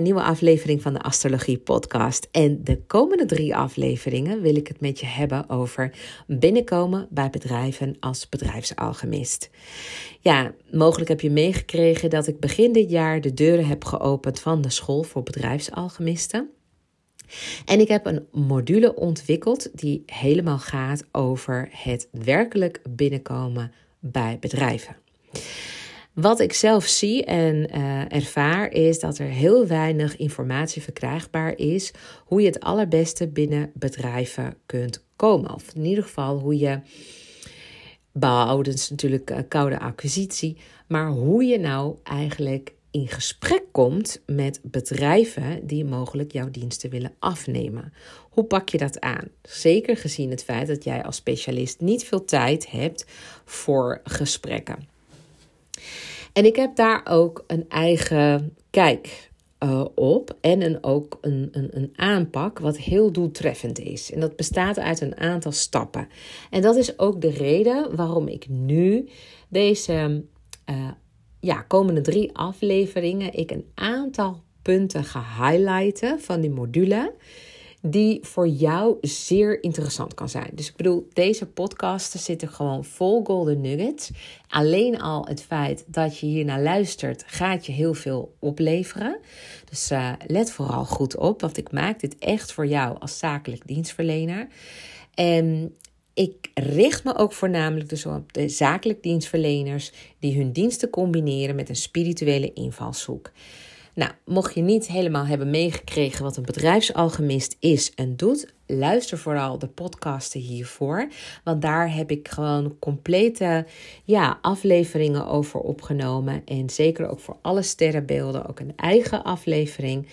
Nieuwe aflevering van de Astrologie Podcast. En de komende drie afleveringen wil ik het met je hebben over binnenkomen bij bedrijven als bedrijfsalchemist. Ja, mogelijk heb je meegekregen dat ik begin dit jaar de deuren heb geopend van de school voor bedrijfsalchemisten. En ik heb een module ontwikkeld die helemaal gaat over het werkelijk binnenkomen bij bedrijven. Wat ik zelf zie en uh, ervaar is dat er heel weinig informatie verkrijgbaar is hoe je het allerbeste binnen bedrijven kunt komen. Of in ieder geval hoe je behoudens natuurlijk uh, koude acquisitie, maar hoe je nou eigenlijk in gesprek komt met bedrijven die mogelijk jouw diensten willen afnemen. Hoe pak je dat aan? Zeker gezien het feit dat jij als specialist niet veel tijd hebt voor gesprekken. En ik heb daar ook een eigen kijk uh, op en een, ook een, een, een aanpak wat heel doeltreffend is. En dat bestaat uit een aantal stappen. En dat is ook de reden waarom ik nu deze uh, ja, komende drie afleveringen ik een aantal punten ga highlighten van die module die voor jou zeer interessant kan zijn. Dus ik bedoel, deze podcasten zitten gewoon vol golden nuggets. Alleen al het feit dat je hier naar luistert, gaat je heel veel opleveren. Dus uh, let vooral goed op, want ik maak dit echt voor jou als zakelijk dienstverlener. En ik richt me ook voornamelijk dus op de zakelijk dienstverleners die hun diensten combineren met een spirituele invalshoek. Nou, mocht je niet helemaal hebben meegekregen wat een bedrijfsalchemist is en doet, luister vooral de podcasten hiervoor. Want daar heb ik gewoon complete ja, afleveringen over opgenomen. En zeker ook voor alle sterrenbeelden ook een eigen aflevering.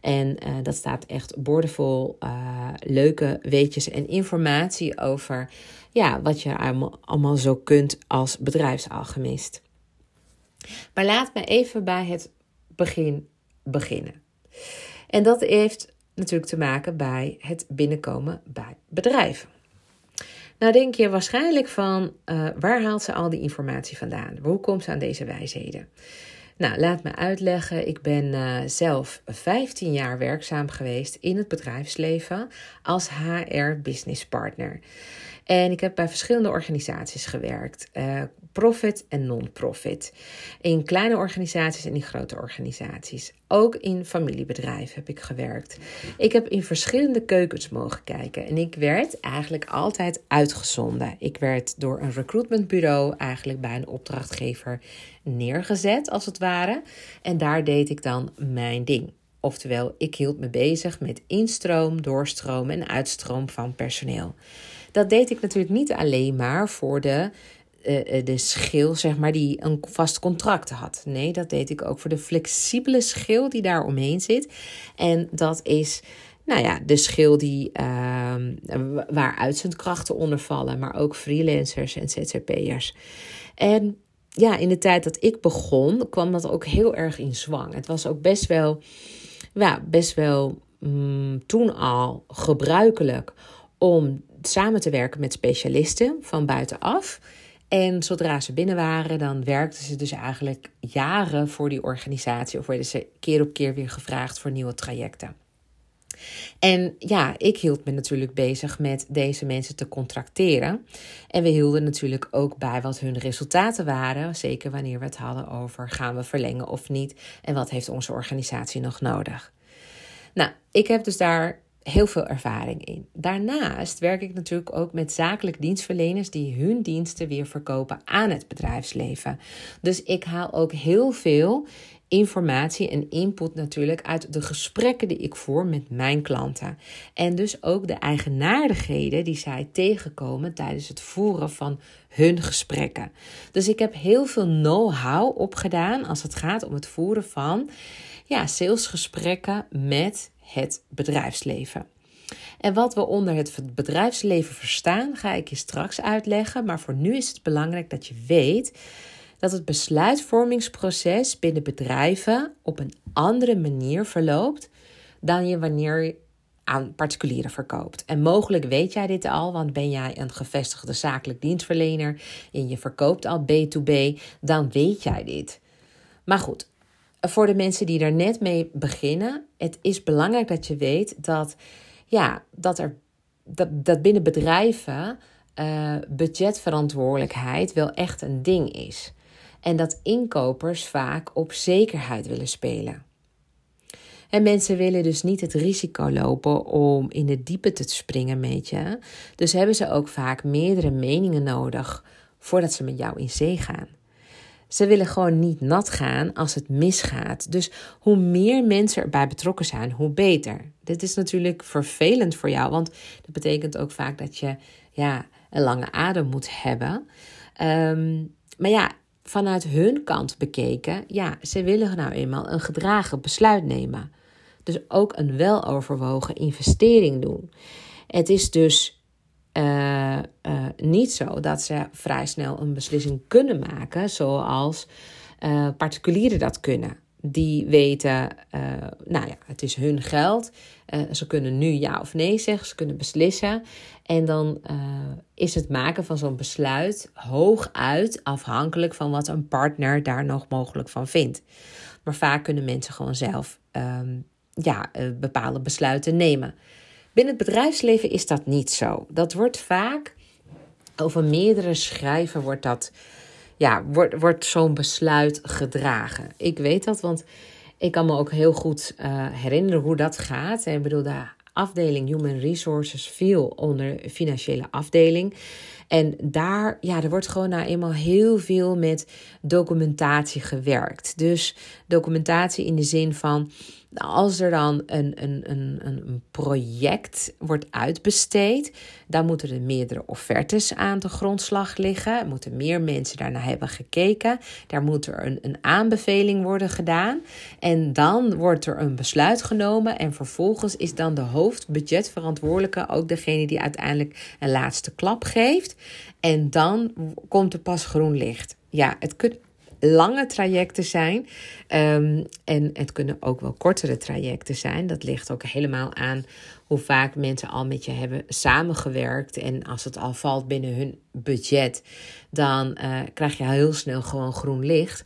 En uh, dat staat echt boordevol uh, leuke weetjes en informatie over ja, wat je allemaal, allemaal zo kunt als bedrijfsalchemist. Maar laat me even bij het begin beginnen. En dat heeft natuurlijk te maken bij het binnenkomen bij bedrijven. Nou denk je waarschijnlijk van uh, waar haalt ze al die informatie vandaan? Hoe komt ze aan deze wijsheden? Nou, laat me uitleggen. Ik ben uh, zelf 15 jaar werkzaam geweest in het bedrijfsleven als HR business partner. En ik heb bij verschillende organisaties gewerkt. Uh, profit en non-profit. In kleine organisaties en in grote organisaties. Ook in familiebedrijven heb ik gewerkt. Ik heb in verschillende keukens mogen kijken. En ik werd eigenlijk altijd uitgezonden. Ik werd door een recruitmentbureau eigenlijk bij een opdrachtgever neergezet, als het ware. En daar deed ik dan mijn ding. Oftewel, ik hield me bezig met instroom, doorstroom en uitstroom van personeel. Dat deed ik natuurlijk niet alleen maar voor de, uh, de schil, zeg maar, die een vast contract had. Nee, dat deed ik ook voor de flexibele schil die daar omheen zit. En dat is nou ja, de schil die, uh, waar uitzendkrachten onder vallen, maar ook freelancers en ZZP'ers. En ja, in de tijd dat ik begon, kwam dat ook heel erg in zwang. Het was ook best wel, ja, best wel mm, toen al gebruikelijk om samen te werken met specialisten van buitenaf. En zodra ze binnen waren, dan werkten ze dus eigenlijk jaren voor die organisatie of werden ze keer op keer weer gevraagd voor nieuwe trajecten. En ja, ik hield me natuurlijk bezig met deze mensen te contracteren. En we hielden natuurlijk ook bij wat hun resultaten waren. Zeker wanneer we het hadden over gaan we verlengen of niet. En wat heeft onze organisatie nog nodig. Nou, ik heb dus daar heel veel ervaring in. Daarnaast werk ik natuurlijk ook met zakelijk dienstverleners die hun diensten weer verkopen aan het bedrijfsleven. Dus ik haal ook heel veel informatie en input natuurlijk uit de gesprekken die ik voer met mijn klanten. En dus ook de eigenaardigheden die zij tegenkomen tijdens het voeren van hun gesprekken. Dus ik heb heel veel know-how opgedaan als het gaat om het voeren van ja, salesgesprekken met het bedrijfsleven. En wat we onder het bedrijfsleven verstaan, ga ik je straks uitleggen. Maar voor nu is het belangrijk dat je weet dat het besluitvormingsproces binnen bedrijven op een andere manier verloopt dan je wanneer je aan particulieren verkoopt. En mogelijk weet jij dit al, want ben jij een gevestigde zakelijk dienstverlener en je verkoopt al B2B, dan weet jij dit. Maar goed, voor de mensen die er net mee beginnen, het is belangrijk dat je weet dat, ja, dat, er, dat, dat binnen bedrijven uh, budgetverantwoordelijkheid wel echt een ding is. En dat inkopers vaak op zekerheid willen spelen. En mensen willen dus niet het risico lopen om in de diepe te springen met je. Dus hebben ze ook vaak meerdere meningen nodig voordat ze met jou in zee gaan. Ze willen gewoon niet nat gaan als het misgaat. Dus hoe meer mensen erbij betrokken zijn, hoe beter. Dit is natuurlijk vervelend voor jou, want dat betekent ook vaak dat je ja, een lange adem moet hebben. Ehm, maar ja, vanuit hun kant bekeken, ja, ze willen nou eenmaal een gedragen besluit nemen. Dus ook een weloverwogen investering doen. Het is dus uh, uh, niet zo dat ze vrij snel een beslissing kunnen maken, zoals uh, particulieren dat kunnen. Die weten, nou ja, het is hun geld. ze kunnen nu ja of nee zeggen, ze kunnen beslissen. En dan is het maken van zo'n besluit hooguit afhankelijk van wat een partner daar nog mogelijk van vindt. Maar vaak kunnen mensen gewoon zelf um, ja, bepaalde besluiten nemen. Binnen het bedrijfsleven is dat niet zo. Dat wordt vaak over meerdere schrijven wordt dat, ja, wordt, wordt zo'n besluit gedragen. Ik weet dat, want ik kan me ook heel goed uh, herinneren hoe dat gaat. Ik bedoel, de afdeling Human Resources viel onder financiële afdeling. En daar, ja, er wordt gewoon nou eenmaal heel veel met documentatie gewerkt. Dus documentatie in de zin van als er dan een, een, een, een project wordt uitbesteed, dan moeten er meerdere offertes aan de grondslag liggen. Moeten meer mensen daarna hebben gekeken. Daar moet er een, een aanbeveling worden gedaan. En dan wordt er een besluit genomen. En vervolgens is dan de hoofdbudgetverantwoordelijke ook degene die uiteindelijk een laatste klap geeft. En dan komt er pas groen licht. Ja, het kunt lange trajecten zijn. Um, en het kunnen ook wel kortere trajecten zijn. Dat ligt ook helemaal aan hoe vaak mensen al met je hebben samengewerkt. En als het al valt binnen hun budget, dan uh, krijg je heel snel gewoon groen licht.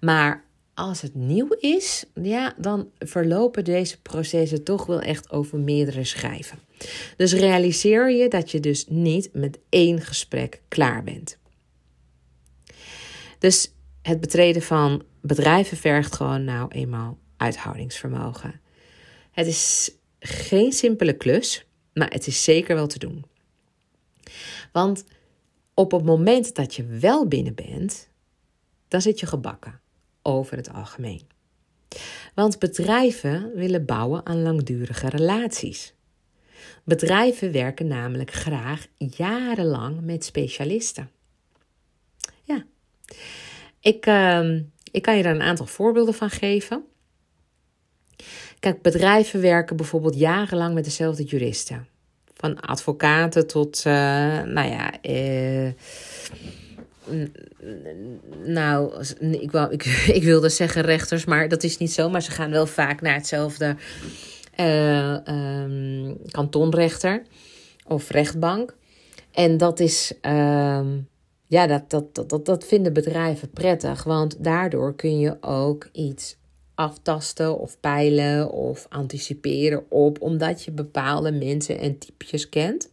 Maar als het nieuw is, ja, dan verlopen deze processen toch wel echt over meerdere schrijven. Dus realiseer je dat je dus niet met één gesprek klaar bent. Dus het betreden van bedrijven vergt gewoon nou eenmaal uithoudingsvermogen. Het is geen simpele klus, maar het is zeker wel te doen. Want op het moment dat je wel binnen bent, dan zit je gebakken over het algemeen. Want bedrijven willen bouwen aan langdurige relaties. Bedrijven werken namelijk graag jarenlang met specialisten. Ja. Ik, uh, ik kan je daar een aantal voorbeelden van geven. Kijk, bedrijven werken bijvoorbeeld jarenlang met dezelfde juristen. Van advocaten tot, uh, nou ja, uh, nou, ik, wou, ik, ik, wilde zeggen rechters, maar dat is niet zo. Maar ze gaan wel vaak naar hetzelfde uh, um, kantonrechter of rechtbank. En dat is, ehm, ja, dat, dat, dat, dat vinden bedrijven prettig, want daardoor kun je ook iets aftasten of peilen of anticiperen op, omdat je bepaalde mensen en typjes kent.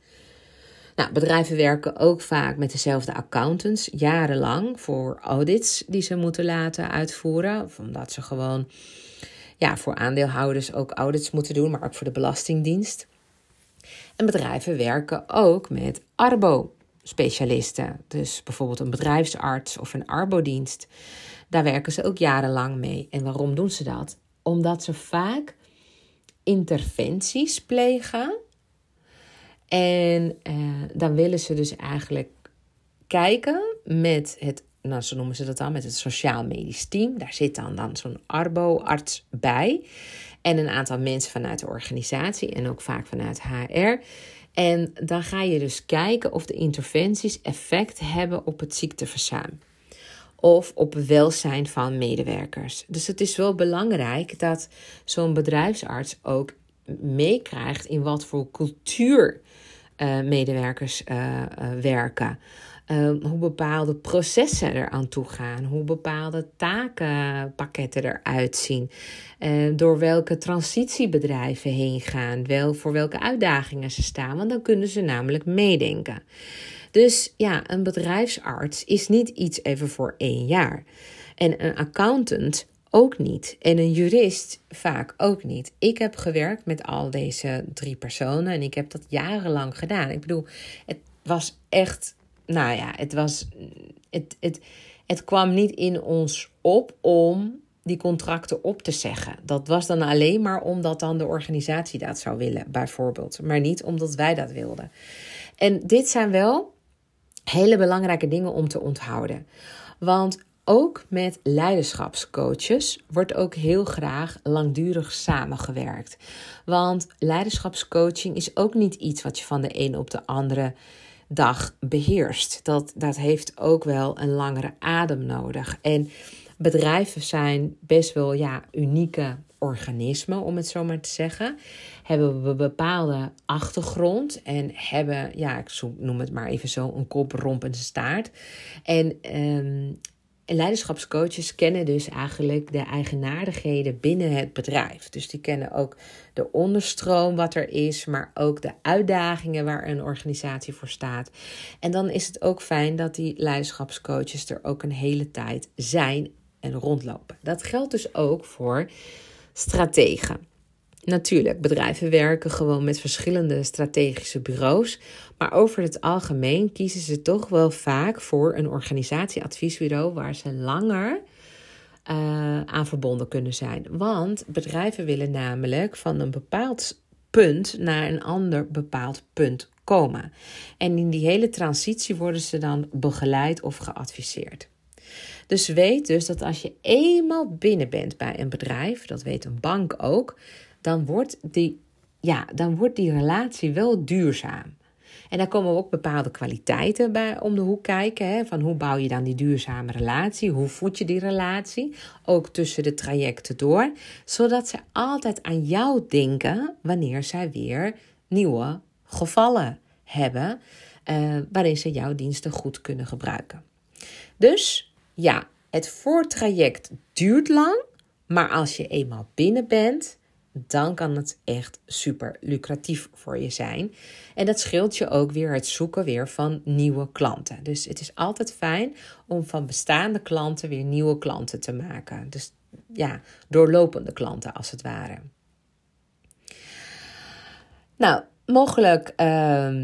Nou, bedrijven werken ook vaak met dezelfde accountants jarenlang voor audits die ze moeten laten uitvoeren, omdat ze gewoon ja, voor aandeelhouders ook audits moeten doen, maar ook voor de Belastingdienst. En bedrijven werken ook met Arbo specialisten. Dus bijvoorbeeld een bedrijfsarts of een arbodienst. Daar werken ze ook jarenlang mee. En waarom doen ze dat? Omdat ze vaak interventies plegen. En eh, dan willen ze dus eigenlijk kijken met het, nou noemen ze dat dan, met het sociaal medisch team. Daar zit dan, dan zo'n arbo-arts bij. En een aantal mensen vanuit de organisatie en ook vaak vanuit HR. En dan ga je dus kijken of de interventies effect hebben op het ziekteverzuim of op welzijn van medewerkers. Dus het is wel belangrijk dat zo'n bedrijfsarts ook meekrijgt in wat voor cultuur uh, medewerkers uh, uh, werken. Hoe bepaalde processen eraan toe gaan, hoe bepaalde takenpakketten eruit zien, door welke transitiebedrijven heen gaan, wel voor welke uitdagingen ze staan, want dan kunnen ze namelijk meedenken. Dus ja, een bedrijfsarts is niet iets even voor één jaar. En een accountant ook niet. En een jurist vaak ook niet. Ik heb gewerkt met al deze drie personen en ik heb dat jarenlang gedaan. Ik bedoel, het was echt, nou ja, het was, het, het, het kwam niet in ons op om die contracten op te zeggen. Dat was dan alleen maar omdat dan de organisatie dat zou willen, bijvoorbeeld. Maar niet omdat wij dat wilden. En dit zijn wel hele belangrijke dingen om te onthouden. Want ook met leiderschapscoaches wordt ook heel graag langdurig samengewerkt. Want leiderschapscoaching is ook niet iets wat je van de een op de andere dag beheerst. Dat, dat heeft ook wel een langere adem nodig. En bedrijven zijn best wel ja, unieke organismen, om het zo maar te zeggen. Hebben we bepaalde achtergrond en hebben, ja, ik noem het maar even zo, een kop, romp en staart. En um, leiderschapscoaches kennen dus eigenlijk de eigenaardigheden binnen het bedrijf. Dus die kennen ook de onderstroom wat er is, maar ook de uitdagingen waar een organisatie voor staat. En dan is het ook fijn dat die leiderschapscoaches er ook een hele tijd zijn en rondlopen. Dat geldt dus ook voor strategen. Natuurlijk, bedrijven werken gewoon met verschillende strategische bureaus, maar over het algemeen kiezen ze toch wel vaak voor een organisatieadviesbureau waar ze langer uh, aan verbonden kunnen zijn. Want bedrijven willen namelijk van een bepaald punt naar een ander bepaald punt komen. En in die hele transitie worden ze dan begeleid of geadviseerd. Dus weet dus dat als je eenmaal binnen bent bij een bedrijf, dat weet een bank ook, dan wordt die, ja, dan wordt die relatie wel duurzaam. En daar komen ook bepaalde kwaliteiten bij om de hoek kijken. Hè? Van hoe bouw je dan die duurzame relatie? Hoe voed je die relatie? Ook tussen de trajecten door. Zodat ze altijd aan jou denken wanneer zij weer nieuwe gevallen hebben. Uh, waarin ze jouw diensten goed kunnen gebruiken. Dus ja, het voortraject duurt lang. Maar als je eenmaal binnen bent, dan kan het echt super lucratief voor je zijn. En dat scheelt je ook weer het zoeken weer van nieuwe klanten. Dus het is altijd fijn om van bestaande klanten weer nieuwe klanten te maken. Dus ja, doorlopende klanten als het ware. Nou, mogelijk uh,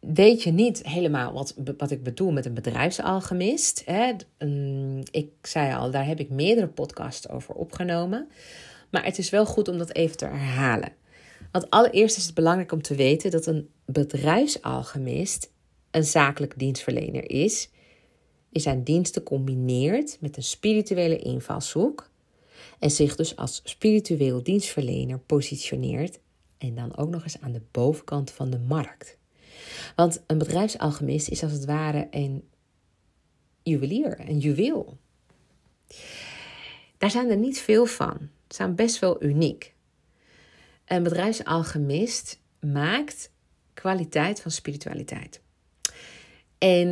weet je niet helemaal wat, wat ik bedoel met een bedrijfsalchemist. Hè? Ik zei al, daar heb ik meerdere podcasts over opgenomen. Maar het is wel goed om dat even te herhalen. Want allereerst is het belangrijk om te weten dat een bedrijfsalchemist een zakelijk dienstverlener is, die zijn diensten combineert met een spirituele invalshoek en zich dus als spiritueel dienstverlener positioneert en dan ook nog eens aan de bovenkant van de markt. Want een bedrijfsalchemist is als het ware een juwelier, een juweel. Daar zijn er niet veel van zijn best wel uniek. Een bedrijfsalchemist maakt kwaliteit van spiritualiteit. En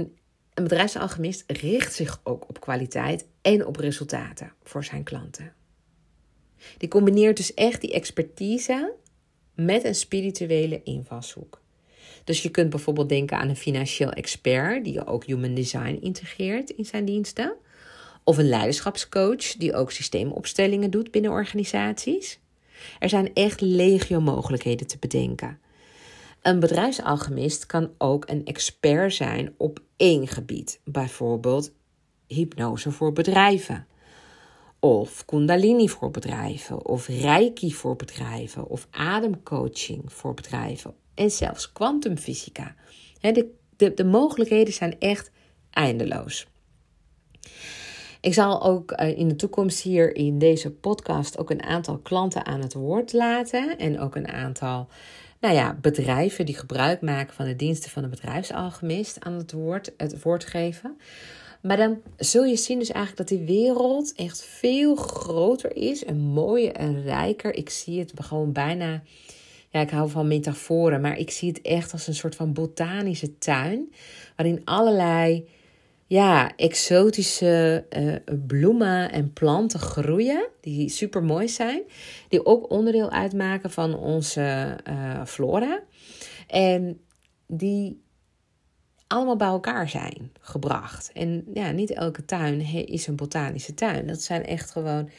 een bedrijfsalchemist richt zich ook op kwaliteit en op resultaten voor zijn klanten. Die combineert dus echt die expertise met een spirituele invalshoek. Dus je kunt bijvoorbeeld denken aan een financieel expert die ook human design integreert in zijn diensten. Of een leiderschapscoach die ook systeemopstellingen doet binnen organisaties. Er zijn echt legio mogelijkheden te bedenken. Een bedrijfsalchemist kan ook een expert zijn op één gebied, bijvoorbeeld hypnose voor bedrijven, of kundalini voor bedrijven, of reiki voor bedrijven, of ademcoaching voor bedrijven en zelfs kwantumfysica. De, de, de mogelijkheden zijn echt eindeloos. Ik zal ook eh, in de toekomst hier in deze podcast ook een aantal klanten aan het woord laten. En ook een aantal nou ja, bedrijven die gebruik maken van de diensten van de bedrijfsalchemist aan het woord, het woord geven. Maar dan zul je zien dus eigenlijk dat die wereld echt veel groter is en mooier en rijker. Ik zie het gewoon bijna ja, ik hou van metaforen, maar ik zie het echt als een soort van botanische tuin. Waarin allerlei ja, exotische uh, bloemen en planten groeien. Die super mooi zijn. Die ook onderdeel uitmaken van onze uh, flora. En die allemaal bij elkaar zijn gebracht. En ja, niet elke tuin is een botanische tuin. Dat zijn echt gewoon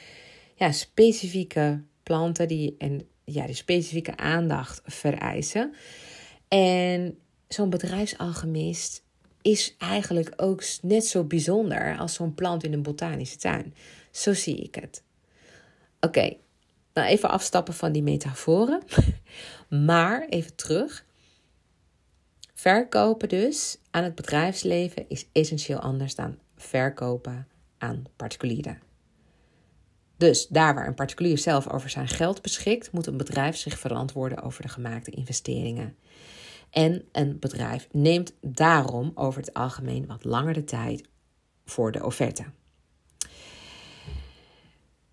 ja, specifieke planten die, en, ja, die specifieke aandacht vereisen. En zo'n bedrijfsalchemist is eigenlijk ook net zo bijzonder als zo'n plant in een botanische tuin. Zo zie ik het. Oké, nou even afstappen van die metaforen. maar even terug. Verkopen dus aan het bedrijfsleven is essentieel anders dan verkopen aan particulieren. Dus daar waar een particulier zelf over zijn geld beschikt, moet een bedrijf zich verantwoorden over de gemaakte investeringen. En een bedrijf neemt daarom over het algemeen wat langer de tijd voor de offerte.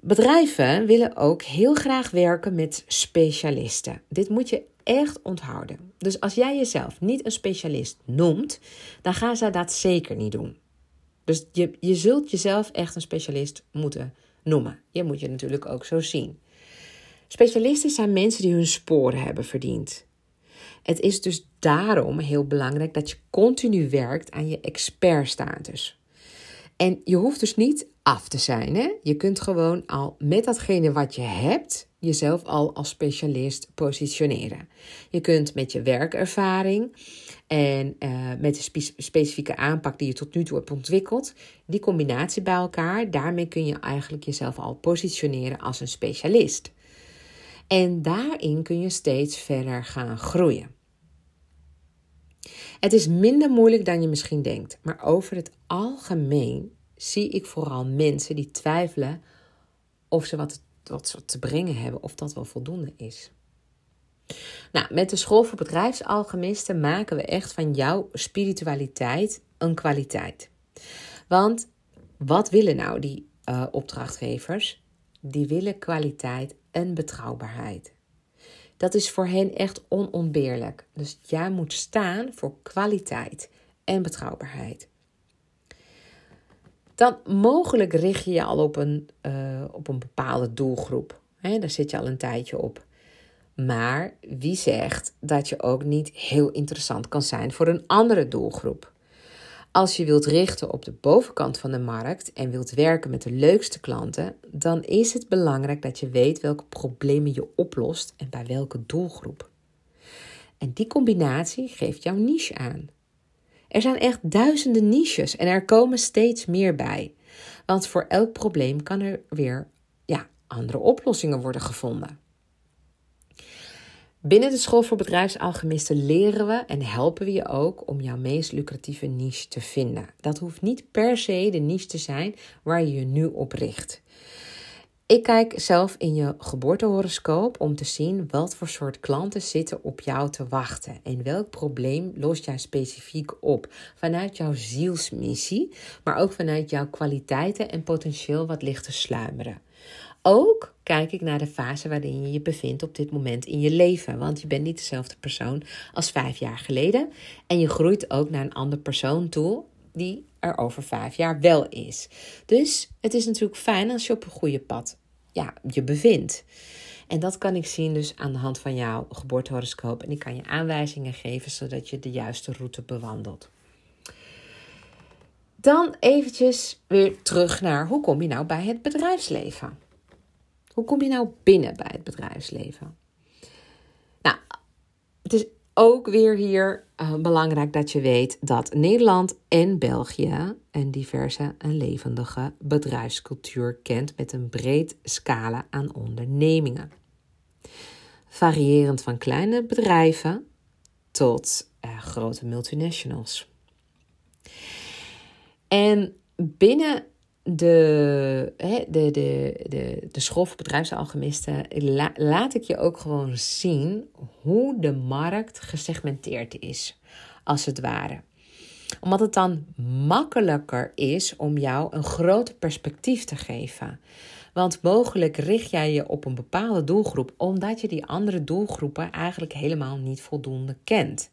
Bedrijven willen ook heel graag werken met specialisten. Dit moet je echt onthouden. Dus als jij jezelf niet een specialist noemt, dan gaan ze dat zeker niet doen. Dus je, je zult jezelf echt een specialist moeten noemen. Je moet je natuurlijk ook zo zien. Specialisten zijn mensen die hun sporen hebben verdiend. Het is dus daarom heel belangrijk dat je continu werkt aan je expertstatus. En je hoeft dus niet af te zijn. Hè? Je kunt gewoon al met datgene wat je hebt jezelf al als specialist positioneren. Je kunt met je werkervaring en uh, met de spe specifieke aanpak die je tot nu toe hebt ontwikkeld, die combinatie bij elkaar, daarmee kun je eigenlijk jezelf al positioneren als een specialist. En daarin kun je steeds verder gaan groeien. Het is minder moeilijk dan je misschien denkt, maar over het algemeen zie ik vooral mensen die twijfelen of ze wat, te brengen hebben, of dat wel voldoende is. Nou, met de School voor Bedrijfsalchemisten maken we echt van jouw spiritualiteit een kwaliteit. Want wat willen nou die uh, opdrachtgevers? Die willen kwaliteit en betrouwbaarheid. Dat is voor hen echt onontbeerlijk. Dus jij moet staan voor kwaliteit en betrouwbaarheid. Dan mogelijk richt je je al op een, uh, op een bepaalde doelgroep. Daar zit je al een tijdje op. Maar wie zegt dat je ook niet heel interessant kan zijn voor een andere doelgroep? Als je wilt richten op de bovenkant van de markt en wilt werken met de leukste klanten, dan is het belangrijk dat je weet welke problemen je oplost en bij welke doelgroep. En die combinatie geeft jouw niche aan. Er zijn echt duizenden niches en er komen steeds meer bij. Want voor elk probleem kan er weer ja, andere oplossingen worden gevonden. Binnen de School voor Bedrijfsalchemisten leren we en helpen we je ook om jouw meest lucratieve niche te vinden. Dat hoeft niet per se de niche te zijn waar je je nu op richt. Ik kijk zelf in je geboortehoroscoop om te zien wat voor soort klanten zitten op jou te wachten en welk probleem lost jij specifiek op vanuit jouw zielsmissie, maar ook vanuit jouw kwaliteiten en potentieel wat ligt te sluimeren. Ook kijk ik naar de fase waarin je je bevindt op dit moment in je leven. Want je bent niet dezelfde persoon als vijf jaar geleden. En je groeit ook naar een ander persoon toe die er over vijf jaar wel is. Dus het is natuurlijk fijn als je op een goede pad ja, je bevindt. En dat kan ik zien dus aan de hand van jouw geboortehoroscoop. En ik kan je aanwijzingen geven zodat je de juiste route bewandelt. Dan eventjes weer terug naar hoe kom je nou bij het bedrijfsleven? Hoe kom je nou binnen bij het bedrijfsleven? Nou, het is ook weer hier uh, belangrijk dat je weet dat Nederland en België een diverse en levendige bedrijfscultuur kent met een breed scala aan ondernemingen. Variërend van kleine bedrijven tot uh, grote multinationals. En binnen de, de, de, de, de school voor bedrijfsalchemisten laat ik je ook gewoon zien hoe de markt gesegmenteerd is, als het ware. Omdat het dan makkelijker is om jou een groter perspectief te geven. Want mogelijk richt jij je op een bepaalde doelgroep omdat je die andere doelgroepen eigenlijk helemaal niet voldoende kent.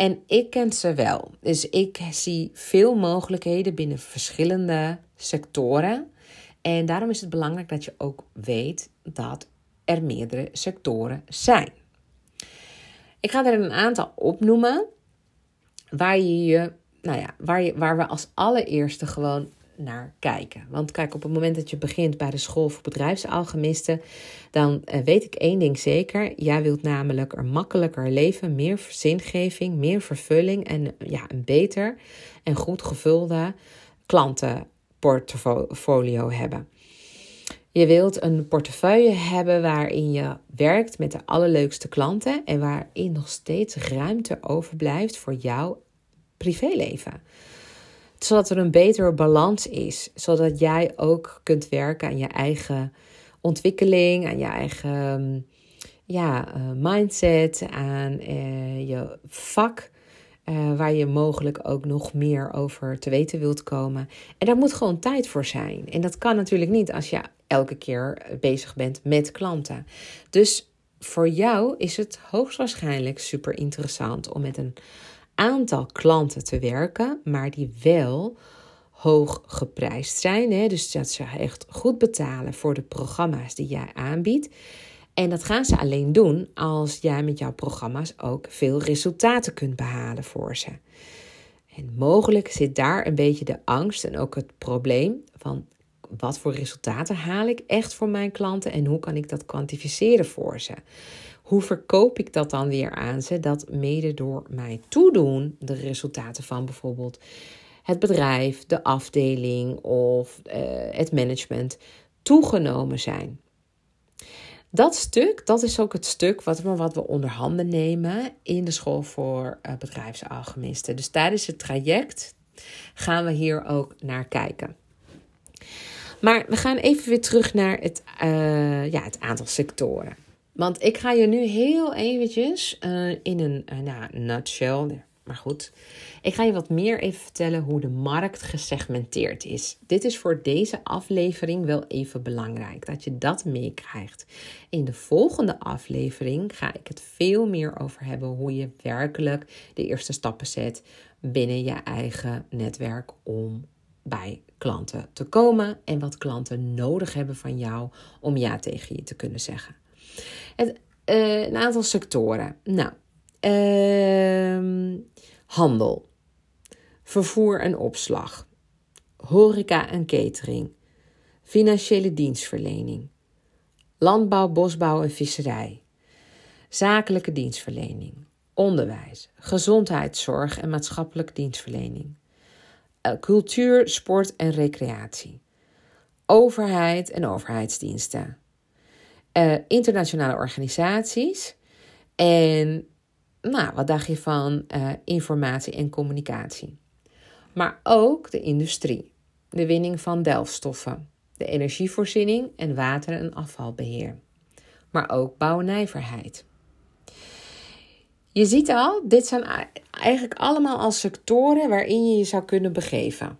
En ik ken ze wel. Dus ik zie veel mogelijkheden binnen verschillende sectoren. En daarom is het belangrijk dat je ook weet dat er meerdere sectoren zijn. Ik ga er een aantal opnoemen waar je je, nou ja, waar, je, waar we als allereerste gewoon naar kijken. Want kijk, op het moment dat je begint bij de school voor bedrijfsalchemisten, dan uh, weet ik één ding zeker. Jij wilt namelijk een makkelijker leven, meer zingeving, meer vervulling en ja, een beter en goed gevulde klantenportfolio hebben. Je wilt een portefeuille hebben waarin je werkt met de allerleukste klanten en waarin nog steeds ruimte overblijft voor jouw privéleven zodat er een betere balans is. Zodat jij ook kunt werken aan je eigen ontwikkeling, aan je eigen ehm, ja, uh, mindset, aan uh, je vak. Uh, waar je mogelijk ook nog meer over te weten wilt komen. En daar moet gewoon tijd voor zijn. En dat kan natuurlijk niet als je elke keer bezig bent met klanten. Dus voor jou is het hoogstwaarschijnlijk super interessant om met een aantal klanten te werken, maar die wel hoog geprijsd zijn. Hè? Dus dat ze echt goed betalen voor de programma's die jij aanbiedt. En dat gaan ze alleen doen als jij met jouw programma's ook veel resultaten kunt behalen voor ze. En mogelijk zit daar een beetje de angst en ook het probleem van wat voor resultaten haal ik echt voor mijn klanten en hoe kan ik dat kwantificeren voor ze. Hoe verkoop ik dat dan weer aan ze? Dat mede door mij toedoen de resultaten van bijvoorbeeld het bedrijf, de afdeling of uh, het management toegenomen zijn. Dat stuk, dat is ook het stuk wat we, wat we onder handen nemen in de school voor uh. Dus tijdens het traject gaan we hier ook naar kijken. Maar we gaan even weer terug naar het, uh, ja, het aantal sectoren. Want ik ga je nu heel eventjes uh, in een uh, nou, nutshell, maar goed. Ik ga je wat meer even vertellen hoe de markt gesegmenteerd is. Dit is voor deze aflevering wel even belangrijk, dat je dat meekrijgt. In de volgende aflevering ga ik het veel meer over hebben hoe je werkelijk de eerste stappen zet binnen je eigen netwerk om bij klanten te komen en wat klanten nodig hebben van jou om ja tegen je te kunnen zeggen. Uh, een aantal sectoren. Nou, uh, handel, vervoer en opslag, horeca en catering, financiële dienstverlening, landbouw, bosbouw en visserij, zakelijke dienstverlening, onderwijs, gezondheidszorg en maatschappelijke dienstverlening, uh, cultuur, sport en recreatie, overheid en overheidsdiensten uh, internationale organisaties. En nou, wat dacht je van uh, informatie en communicatie? Maar ook de industrie, de winning van delfstoffen, de energievoorziening en water- en afvalbeheer. Maar ook bouwnijverheid. Je ziet al, dit zijn eigenlijk allemaal al sectoren waarin je je zou kunnen begeven.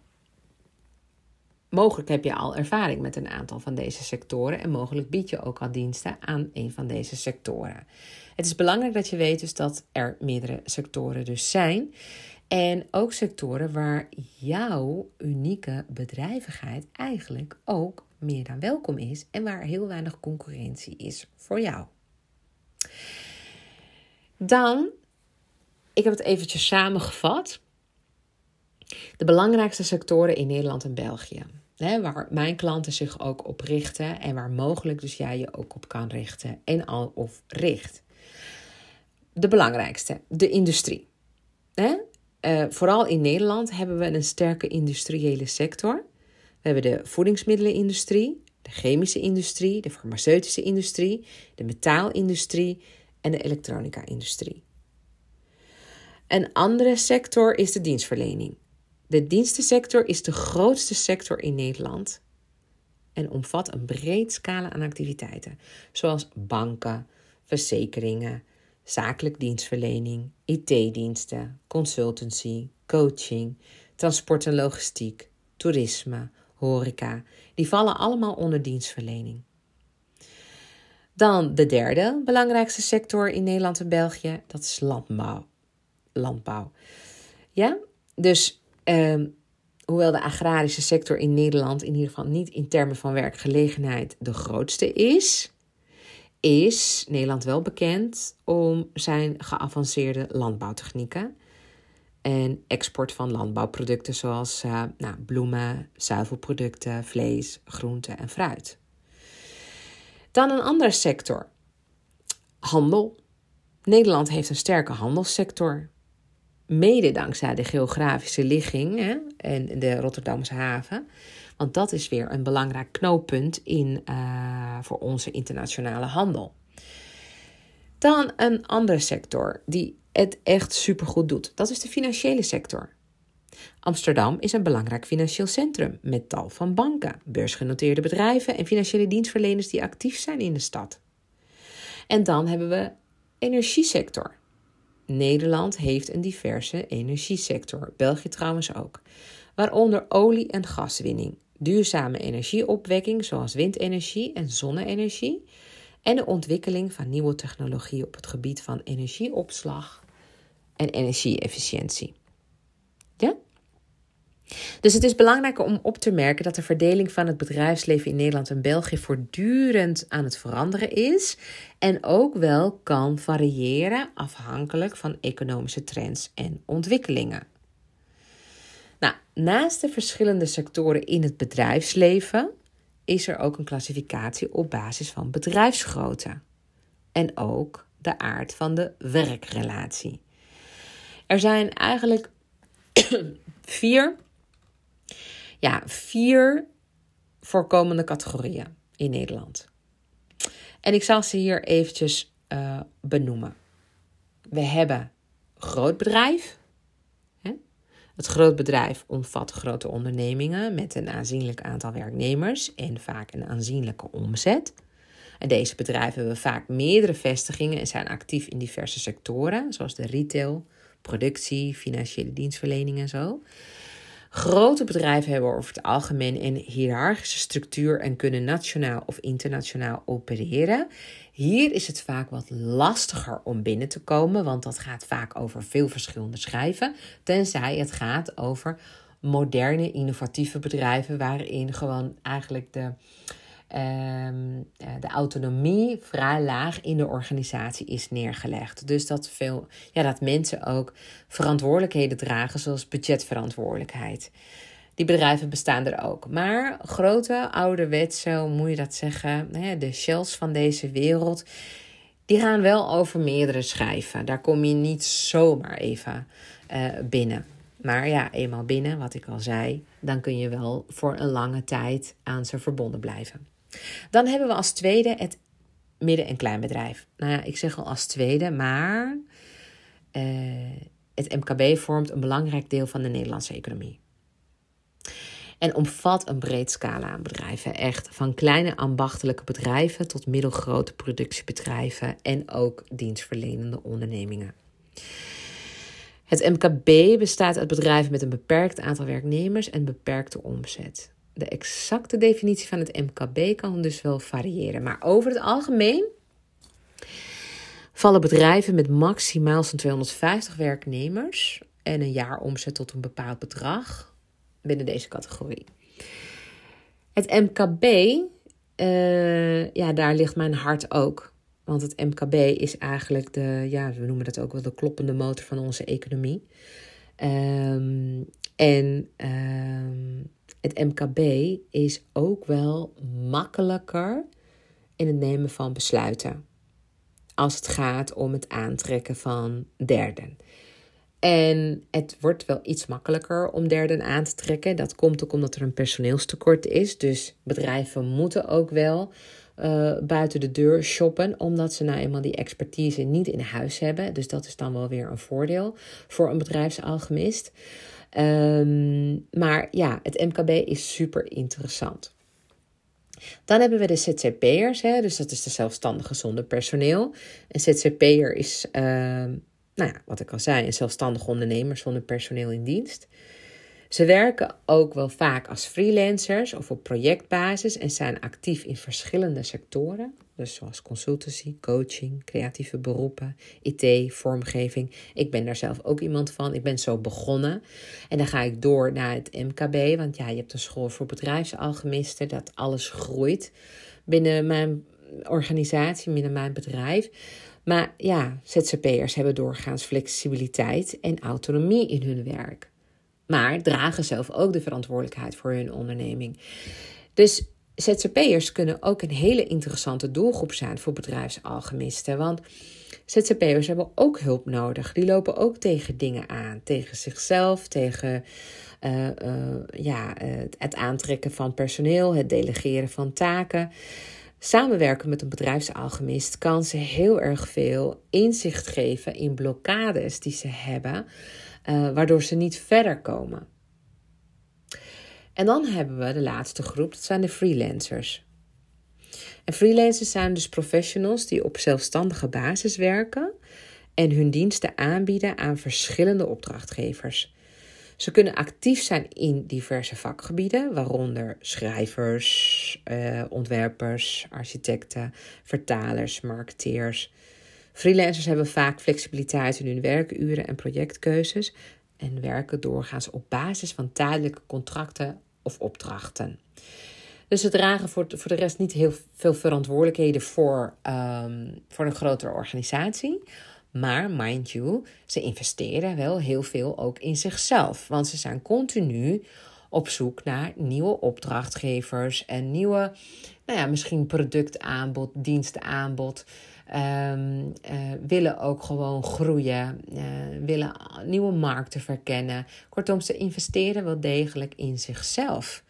Mogelijk heb je al ervaring met een aantal van deze sectoren en mogelijk bied je ook al diensten aan een van deze sectoren. Het is belangrijk dat je weet dus dat er meerdere sectoren dus zijn. En ook sectoren waar jouw unieke bedrijvigheid eigenlijk ook meer dan welkom is en waar heel weinig concurrentie is voor jou. Dan, ik heb het eventjes samengevat. De belangrijkste sectoren in Nederland en België. Waar mijn klanten zich ook op richten en waar mogelijk dus jij je ook op kan richten en al of richt. De belangrijkste, de industrie. Hè? Uh, vooral in Nederland hebben we een sterke industriële sector. We hebben de voedingsmiddelenindustrie, de chemische industrie, de farmaceutische industrie, de metaalindustrie en de elektronica-industrie. Een andere sector is de dienstverlening. De dienstensector is de grootste sector in Nederland en omvat een breed scala aan activiteiten, zoals banken, verzekeringen, zakelijk dienstverlening, IT-diensten, consultancy, coaching, transport en logistiek, toerisme, horeca. Die vallen allemaal onder dienstverlening. Dan de derde belangrijkste sector in Nederland en België, dat is landbouw. Ja, dus ehm, hoewel de agrarische sector in Nederland in ieder geval niet in termen van werkgelegenheid de grootste is, is Nederland wel bekend om zijn geavanceerde landbouwtechnieken en export van landbouwproducten zoals uh, nou, bloemen, zuivelproducten, vlees, groenten en fruit. Dan een andere sector. Handel. Nederland heeft een sterke handelssector. Mede dankzij de geografische ligging hè, en de Rotterdamse haven. Want dat is weer een belangrijk knooppunt in, uh, voor onze internationale handel. Dan een andere sector die het echt supergoed doet. Dat is de financiële sector. Amsterdam is een belangrijk financieel centrum met tal van banken, beursgenoteerde bedrijven en financiële dienstverleners die actief zijn in de stad. En dan hebben we energiesector. Nederland heeft een diverse energiesector, België trouwens ook, waaronder olie- en gaswinning, duurzame energieopwekking zoals windenergie en zonne-energie en de ontwikkeling van nieuwe technologie op het gebied van energieopslag en energie-efficiëntie. Ja? Dus het is belangrijk om op te merken dat de verdeling van het bedrijfsleven in Nederland en België voortdurend aan het veranderen is en ook wel kan variëren afhankelijk van economische trends en ontwikkelingen. Nou, naast de verschillende sectoren in het bedrijfsleven is er ook een klassificatie op basis van bedrijfsgrootte en ook de aard van de werkrelatie. Er zijn eigenlijk vier, ja, vier voorkomende categorieën in Nederland. En ik zal ze hier eventjes uh, benoemen. We hebben groot bedrijf. Het groot bedrijf omvat grote ondernemingen met een aanzienlijk aantal werknemers en vaak een aanzienlijke omzet. En deze bedrijven hebben vaak meerdere vestigingen en zijn actief in diverse sectoren, zoals de retail, productie, financiële dienstverlening en zo. Grote bedrijven hebben over het algemeen een hiërarchische structuur en kunnen nationaal of internationaal opereren. Hier is het vaak wat lastiger om binnen te komen, want dat gaat vaak over veel verschillende schijven, tenzij het gaat over moderne, innovatieve bedrijven waarin gewoon eigenlijk de Ehm, de autonomie vrij laag in de organisatie is neergelegd. Dus dat, veel, ja, dat mensen ook verantwoordelijkheden dragen, zoals budgetverantwoordelijkheid. Die bedrijven bestaan er ook. Maar grote, ouderwetse, hoe moet je dat zeggen, de shells van deze wereld, die gaan wel over meerdere schijven. Daar kom je niet zomaar even uh, binnen. Maar ja, eenmaal binnen, wat ik al zei, dan kun je wel voor een lange tijd aan ze verbonden blijven. Dan hebben we als tweede het midden- en kleinbedrijf. Nou ja, ik zeg al als tweede, maar uh, het MKB vormt een belangrijk deel van de Nederlandse economie. En omvat een breed scala aan bedrijven. Echt van kleine ambachtelijke bedrijven tot middelgrote productiebedrijven en ook dienstverlenende ondernemingen. Het MKB bestaat uit bedrijven met een beperkt aantal werknemers en beperkte omzet de exacte definitie van het MKB kan dus wel variëren. Maar over het algemeen vallen bedrijven met maximaal zo'n 250 werknemers en een jaaromzet tot een bepaald bedrag binnen deze categorie. Het MKB, uh, ja, daar ligt mijn hart ook. Want het MKB is eigenlijk de, ja, we noemen dat ook wel de kloppende motor van onze economie. Um, en um, het MKB is ook wel makkelijker in het nemen van besluiten. Als het gaat om het aantrekken van derden. En het wordt wel iets makkelijker om derden aan te trekken. Dat komt ook omdat er een personeelstekort is. Dus bedrijven moeten ook wel uh, buiten de deur shoppen, omdat ze nou eenmaal die expertise niet in huis hebben. Dus dat is dan wel weer een voordeel voor een bedrijfsalchemist. Um, maar ja, het MKB is super interessant. Dan hebben we de ZZP'ers, dus dat is de zelfstandige zonder personeel. Een ZZP'er is, uh, nou ja, wat ik al zei, een zelfstandig ondernemer zonder personeel in dienst. Ze werken ook wel vaak als freelancers of op projectbasis en zijn actief in verschillende sectoren. Dus zoals consultancy, coaching, creatieve beroepen, IT, vormgeving. Ik ben daar zelf ook iemand van. Ik ben zo begonnen. En dan ga ik door naar het MKB. Want ja, je hebt een school voor bedrijfsalchemisten. Dat alles groeit binnen mijn organisatie, binnen mijn bedrijf. Maar ja, ZZP'ers hebben doorgaans flexibiliteit en autonomie in hun werk. Maar dragen zelf ook de verantwoordelijkheid voor hun onderneming. Dus ZZP'ers kunnen ook een hele interessante doelgroep zijn voor bedrijfsalchemisten. Want ZZP'ers hebben ook hulp nodig. Die lopen ook tegen dingen aan. Tegen zichzelf, tegen uh, uh, ja, het aantrekken van personeel, het delegeren van taken. Samenwerken met een bedrijfsalchemist kan ze heel erg veel inzicht geven in blokkades die ze hebben, uh, waardoor ze niet verder komen. En dan hebben we de laatste groep, dat zijn de freelancers. En freelancers zijn dus professionals die op zelfstandige basis werken en hun diensten aanbieden aan verschillende opdrachtgevers. Ze kunnen actief zijn in diverse vakgebieden, waaronder schrijvers, eh, ontwerpers, architecten, vertalers, marketeers. Freelancers hebben vaak flexibiliteit in hun werkuren en projectkeuzes en werken doorgaans op basis van tijdelijke contracten of opdrachten. Dus ze dragen voor, voor de rest niet heel veel verantwoordelijkheden voor, um, voor een grotere organisatie. Maar mind you, ze investeren wel heel veel ook in zichzelf. Want ze zijn continu op zoek naar nieuwe opdrachtgevers en nieuwe, nou ja, misschien productaanbod, dienstaanbod. Um, uh, willen ook gewoon groeien, uh, willen nieuwe markten verkennen. Kortom, ze investeren wel degelijk in zichzelf.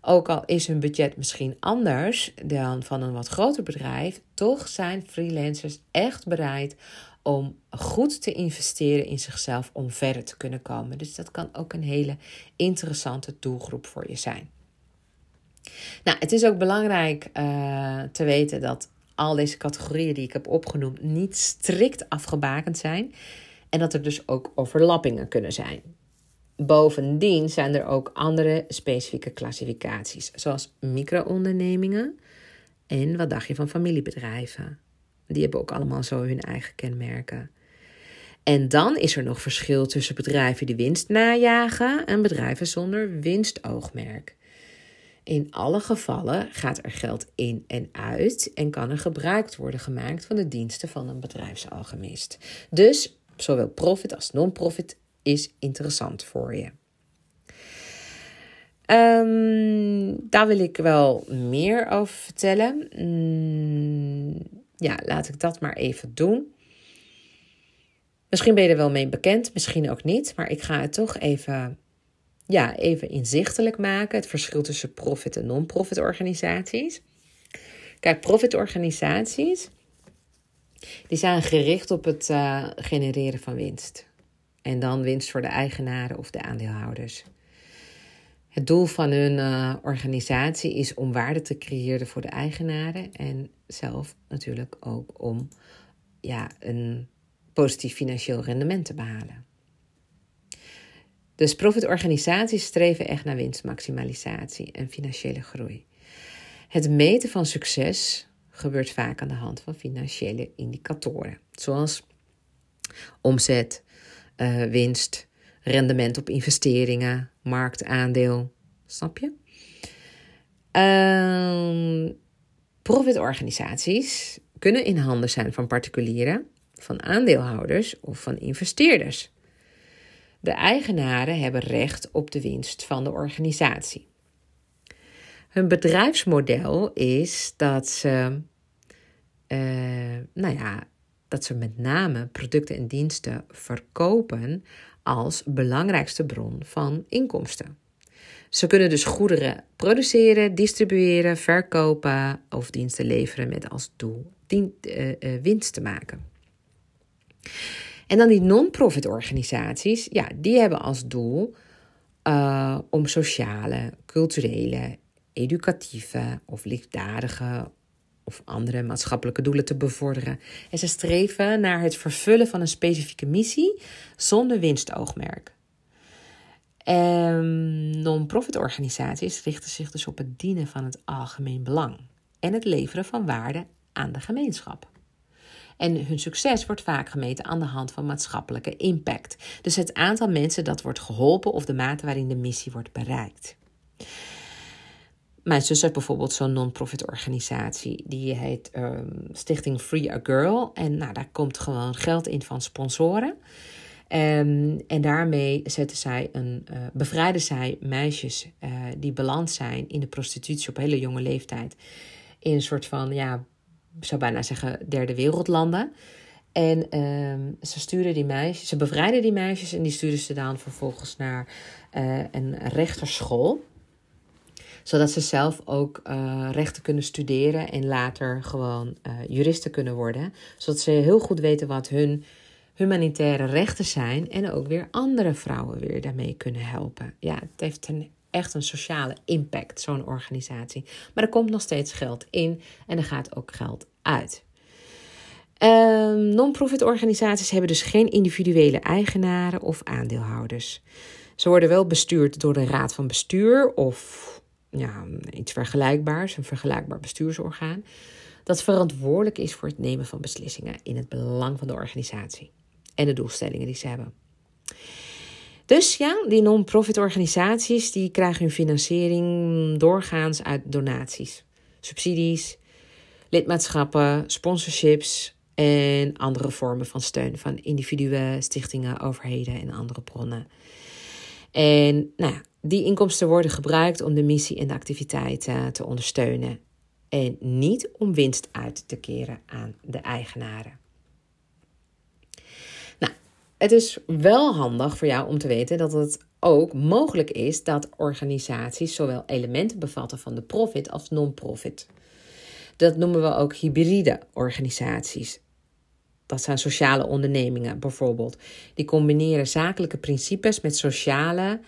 Ook al is hun budget misschien anders dan van een wat groter bedrijf, toch zijn freelancers echt bereid om goed te investeren in zichzelf om verder te kunnen komen. Dus dat kan ook een hele interessante doelgroep voor je zijn. Nou, het is ook belangrijk uh, te weten dat al deze categorieën die ik heb opgenoemd niet strikt afgebakend zijn en dat er dus ook overlappingen kunnen zijn. Bovendien zijn er ook andere specifieke klassificaties, zoals micro-ondernemingen en wat dacht je van familiebedrijven. Die hebben ook allemaal zo hun eigen kenmerken. En dan is er nog verschil tussen bedrijven die winst najagen en bedrijven zonder winstoogmerk. In alle gevallen gaat er geld in en uit en kan er gebruik worden gemaakt van de diensten van een bedrijfsalchemist. Dus zowel profit als non-profit is interessant voor je. Um, daar wil ik wel meer over vertellen. Mm, ja, laat ik dat maar even doen. Misschien ben je er wel mee bekend, misschien ook niet, maar ik ga het toch even, ja, even inzichtelijk maken. Het verschil tussen profit en non-profit organisaties. Kijk, profit organisaties, die zijn gericht op het uh, genereren van winst. En dan winst voor de eigenaren of de aandeelhouders. Het doel van hun uh, organisatie is om waarde te creëren voor de eigenaren en zelf natuurlijk ook om ja, een positief financieel rendement te behalen. Dus profitorganisaties streven echt naar winstmaximalisatie en financiële groei. Het meten van succes gebeurt vaak aan de hand van financiële indicatoren, zoals omzet, uh, winst, rendement op investeringen, marktaandeel. Snap je? Uh, profitorganisaties kunnen in handen zijn van particulieren, van aandeelhouders of van investeerders. De eigenaren hebben recht op de winst van de organisatie. Hun bedrijfsmodel is dat ze, uh, nou ja, dat ze met name producten en diensten verkopen als belangrijkste bron van inkomsten. Ze kunnen dus goederen produceren, distribueren, verkopen of diensten leveren met als doel uh, uh, winst te maken. En dan die non-profit organisaties, ja, die hebben als doel uh, om sociale, culturele educatieve of liefdadige of andere maatschappelijke doelen te bevorderen. En ze streven naar het vervullen van een specifieke missie zonder winstoogmerk. Non-profit organisaties richten zich dus op het dienen van het algemeen belang en het leveren van waarde aan de gemeenschap. En hun succes wordt vaak gemeten aan de hand van maatschappelijke impact. Dus het aantal mensen dat wordt geholpen of de mate waarin de missie wordt bereikt. Mijn zus heeft bijvoorbeeld zo'n non-profit organisatie. Die heet ehm, Stichting Free a Girl. En nou, daar komt gewoon geld in van sponsoren. Um, en daarmee zetten zij een, uh, bevrijden zij meisjes uh, die beland zijn in de prostitutie op hele jonge leeftijd. In een soort van, ja, zou bijna zeggen, derde wereldlanden. En um, ze sturen die meisjes, ze bevrijden die meisjes en die sturen ze dan vervolgens naar uh, een rechterschool zodat ze zelf ook uh, rechten kunnen studeren en later gewoon uh, juristen kunnen worden. Zodat ze heel goed weten wat hun humanitaire rechten zijn en ook weer andere vrouwen weer daarmee kunnen helpen. Ja, het heeft een, echt een sociale impact, zo'n organisatie. Maar er komt nog steeds geld in en er gaat ook geld uit. Um, Non-profit organisaties hebben dus geen individuele eigenaren of aandeelhouders. Ze worden wel bestuurd door de raad van bestuur of ja, iets vergelijkbaars, een vergelijkbaar bestuursorgaan, dat verantwoordelijk is voor het nemen van beslissingen in het belang van de organisatie en de doelstellingen die ze hebben. Dus ja, die non-profit organisaties die krijgen hun financiering doorgaans uit donaties, subsidies, lidmaatschappen, sponsorships en andere vormen van steun van individuen, stichtingen, overheden en andere bronnen. En nou ja, die inkomsten worden gebruikt om de missie en de activiteiten te ondersteunen en niet om winst uit te keren aan de eigenaren. Het is wel handig voor jou om te weten dat het ook mogelijk is dat organisaties zowel elementen bevatten van de profit als non-profit. Dat noemen we ook hybride organisaties. Dat zijn sociale ondernemingen bijvoorbeeld. Die combineren zakelijke principes met sociale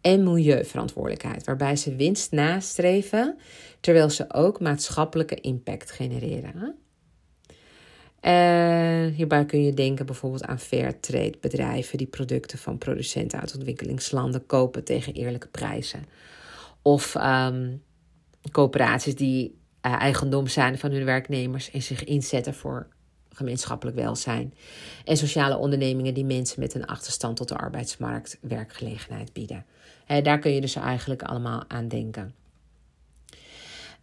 en milieuverantwoordelijkheid, waarbij ze winst nastreven terwijl ze ook maatschappelijke impact genereren. Hierbij kun je denken bijvoorbeeld aan fair trade bedrijven die producten van producenten uit ontwikkelingslanden kopen tegen eerlijke prijzen. Of um, coöperaties die uh, eigendom zijn van hun werknemers en zich inzetten voor gemeenschappelijk welzijn. En sociale ondernemingen die mensen met een achterstand tot de arbeidsmarkt werkgelegenheid bieden. daar kun je dus eigenlijk allemaal aan denken.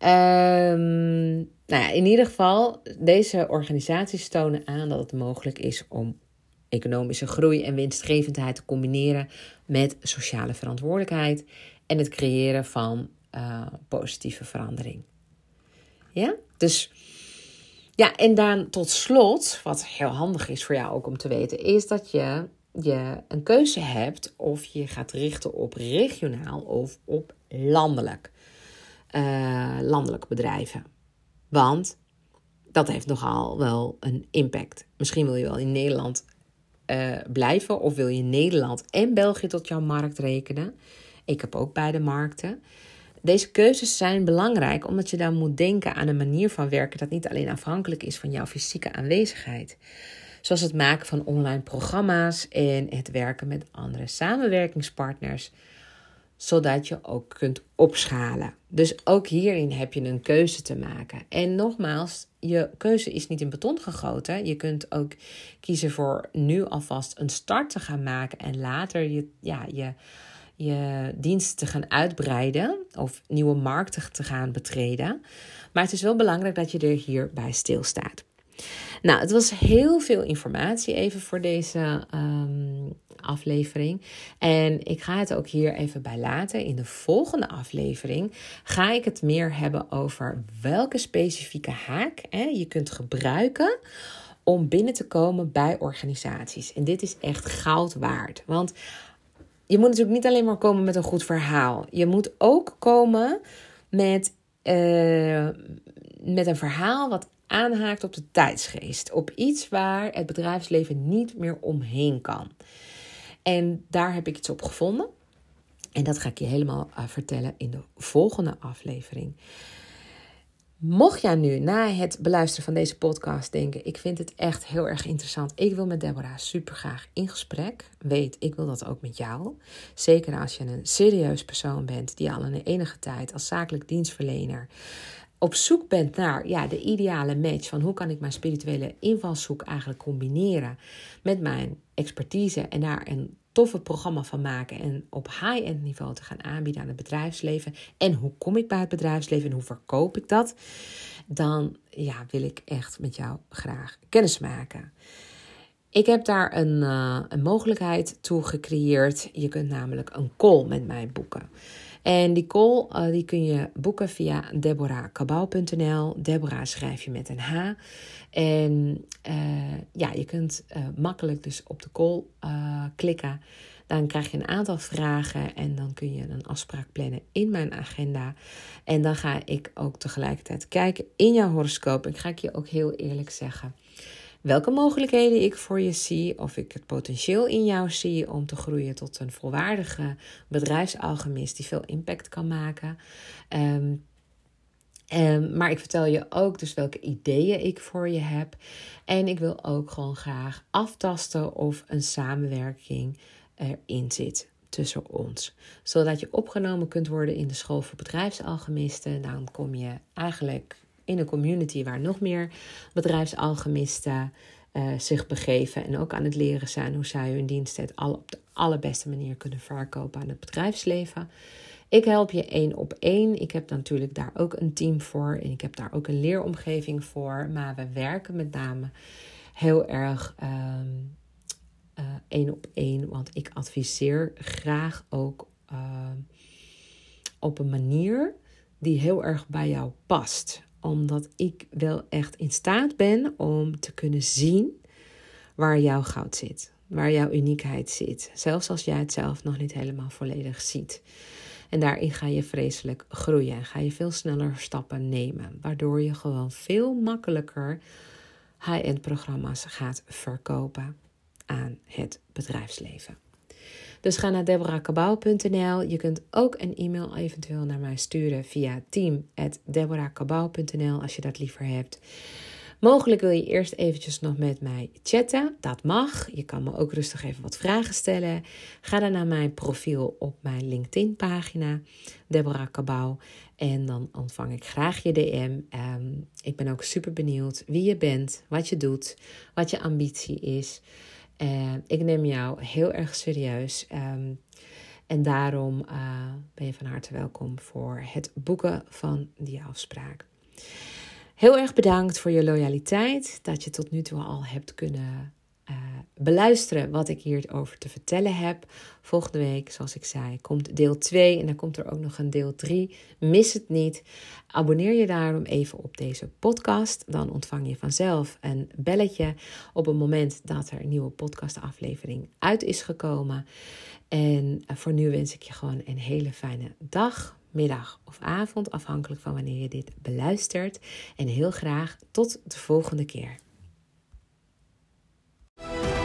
Um, nou in ieder geval, deze organisaties tonen aan dat het mogelijk is om economische groei en winstgevendheid te combineren met sociale verantwoordelijkheid en het creëren van uh, positieve verandering. Ja, dus ja, en dan tot slot, wat heel handig is voor jou ook om te weten, is dat je, je een keuze hebt of je gaat richten op regionaal of op landelijk. Uh, landelijke bedrijven. Want dat heeft nogal wel een impact. Misschien wil je wel in Nederland uh, blijven of wil je Nederland en België tot jouw markt rekenen. Ik heb ook beide markten. Deze keuzes zijn belangrijk omdat je dan moet denken aan een manier van werken dat niet alleen afhankelijk is van jouw fysieke aanwezigheid. Zoals het maken van online programma's en het werken met andere samenwerkingspartners, zodat je ook kunt opschalen. Dus ook hierin heb je een keuze te maken. En nogmaals, je keuze is niet in beton gegoten. Je kunt ook kiezen voor nu alvast een start te gaan maken en later je, ja, je je dienst te gaan uitbreiden of nieuwe markten te gaan betreden. Maar het is wel belangrijk dat je er hierbij stilstaat. Nou, het was heel veel informatie even voor deze um, aflevering. En ik ga het ook hier even bij laten. In de volgende aflevering ga ik het meer hebben over welke specifieke haak hè, je kunt gebruiken om binnen te komen bij organisaties. En dit is echt goud waard. Want je moet natuurlijk niet alleen maar komen met een goed verhaal. Je moet ook komen met, uh, met een verhaal wat aanhaakt op de tijdsgeest. Op iets waar het bedrijfsleven niet meer omheen kan. En daar heb ik iets op gevonden. En dat ga ik je helemaal uh, vertellen in de volgende aflevering. Mocht jij nu na het beluisteren van deze podcast denken: ik vind het echt heel erg interessant. Ik wil met Deborah super graag in gesprek. Weet, ik wil dat ook met jou. Zeker als je een serieus persoon bent die al een enige tijd als zakelijk dienstverlener op zoek bent naar ja, de ideale match van hoe kan ik mijn spirituele invalshoek eigenlijk combineren met mijn expertise en daar een toffe programma van maken en op high-end niveau te gaan aanbieden aan het bedrijfsleven. En hoe kom ik bij het bedrijfsleven en hoe verkoop ik dat? Dan ja, wil ik echt met jou graag kennis maken. Ik heb daar een, uh, een mogelijkheid toe gecreëerd. Je kunt namelijk een call met mij boeken. En die call uh, die kun je boeken via deborahkabau.nl. Deborah schrijf je met een H. En uh, ja, je kunt uh, makkelijk dus op de call klikken. Dan krijg je een aantal vragen en dan kun je een afspraak plannen in mijn agenda. En dan ga ik ook tegelijkertijd kijken in jouw horoscoop. En ga ik je ook heel eerlijk zeggen welke mogelijkheden ik voor je zie, of ik het potentieel in jou zie om te groeien tot een volwaardige bedrijfsalchemist die veel impact kan maken. Um, um, maar ik vertel je ook dus welke ideeën ik voor je heb. En ik wil ook gewoon graag aftasten of een samenwerking erin zit tussen ons. Zodat je opgenomen kunt worden in de school voor bedrijfsalchemisten. Dan kom je eigenlijk in een community waar nog meer bedrijfsalchemisten uh, zich begeven en ook aan het leren zijn hoe zij hun diensten al op de allerbeste manier kunnen verkopen aan het bedrijfsleven. Ik help je één op één. Ik heb natuurlijk daar ook een team voor en ik heb daar ook een leeromgeving voor. Maar we werken met name heel erg um, één op één, want ik adviseer graag ook uh, op een manier die heel erg bij jou past omdat ik wel echt in staat ben om te kunnen zien waar jouw goud zit. Waar jouw uniekheid zit. Zelfs als jij het zelf nog niet helemaal volledig ziet. En daarin ga je vreselijk groeien. Ga je veel sneller stappen nemen. Waardoor je gewoon veel makkelijker high-end programma's gaat verkopen aan het bedrijfsleven. Dus ga naar deborahkabau.nl. Je kunt ook een e-mail eventueel naar mij sturen via team.deborahkabau.nl als je dat liever hebt. Mogelijk wil je eerst eventjes nog met mij chatten. Dat mag. Je kan me ook rustig even wat vragen stellen. Ga dan naar mijn profiel op mijn LinkedIn-pagina, Deborah Cabau. En dan ontvang ik graag je DM. Ehm, ik ben ook super benieuwd wie je bent, wat je doet, wat je ambitie is. Uh, ik neem jou heel erg serieus. Um, en daarom uh, ben je van harte welkom voor het boeken van die afspraak. Heel erg bedankt voor je loyaliteit. Dat je tot nu toe al hebt kunnen uh, beluisteren wat ik hierover te vertellen heb. Volgende week, zoals ik zei, komt deel 2 en dan komt er ook nog een deel 3. Mis het niet. Abonneer je daarom even op deze podcast. Dan ontvang je vanzelf een belletje op het moment dat er een nieuwe podcastaflevering uit is gekomen. En eh, voor nu wens ik je gewoon een hele fijne dag, middag of avond, afhankelijk van wanneer je dit beluistert. En heel graag tot de volgende keer. Thank you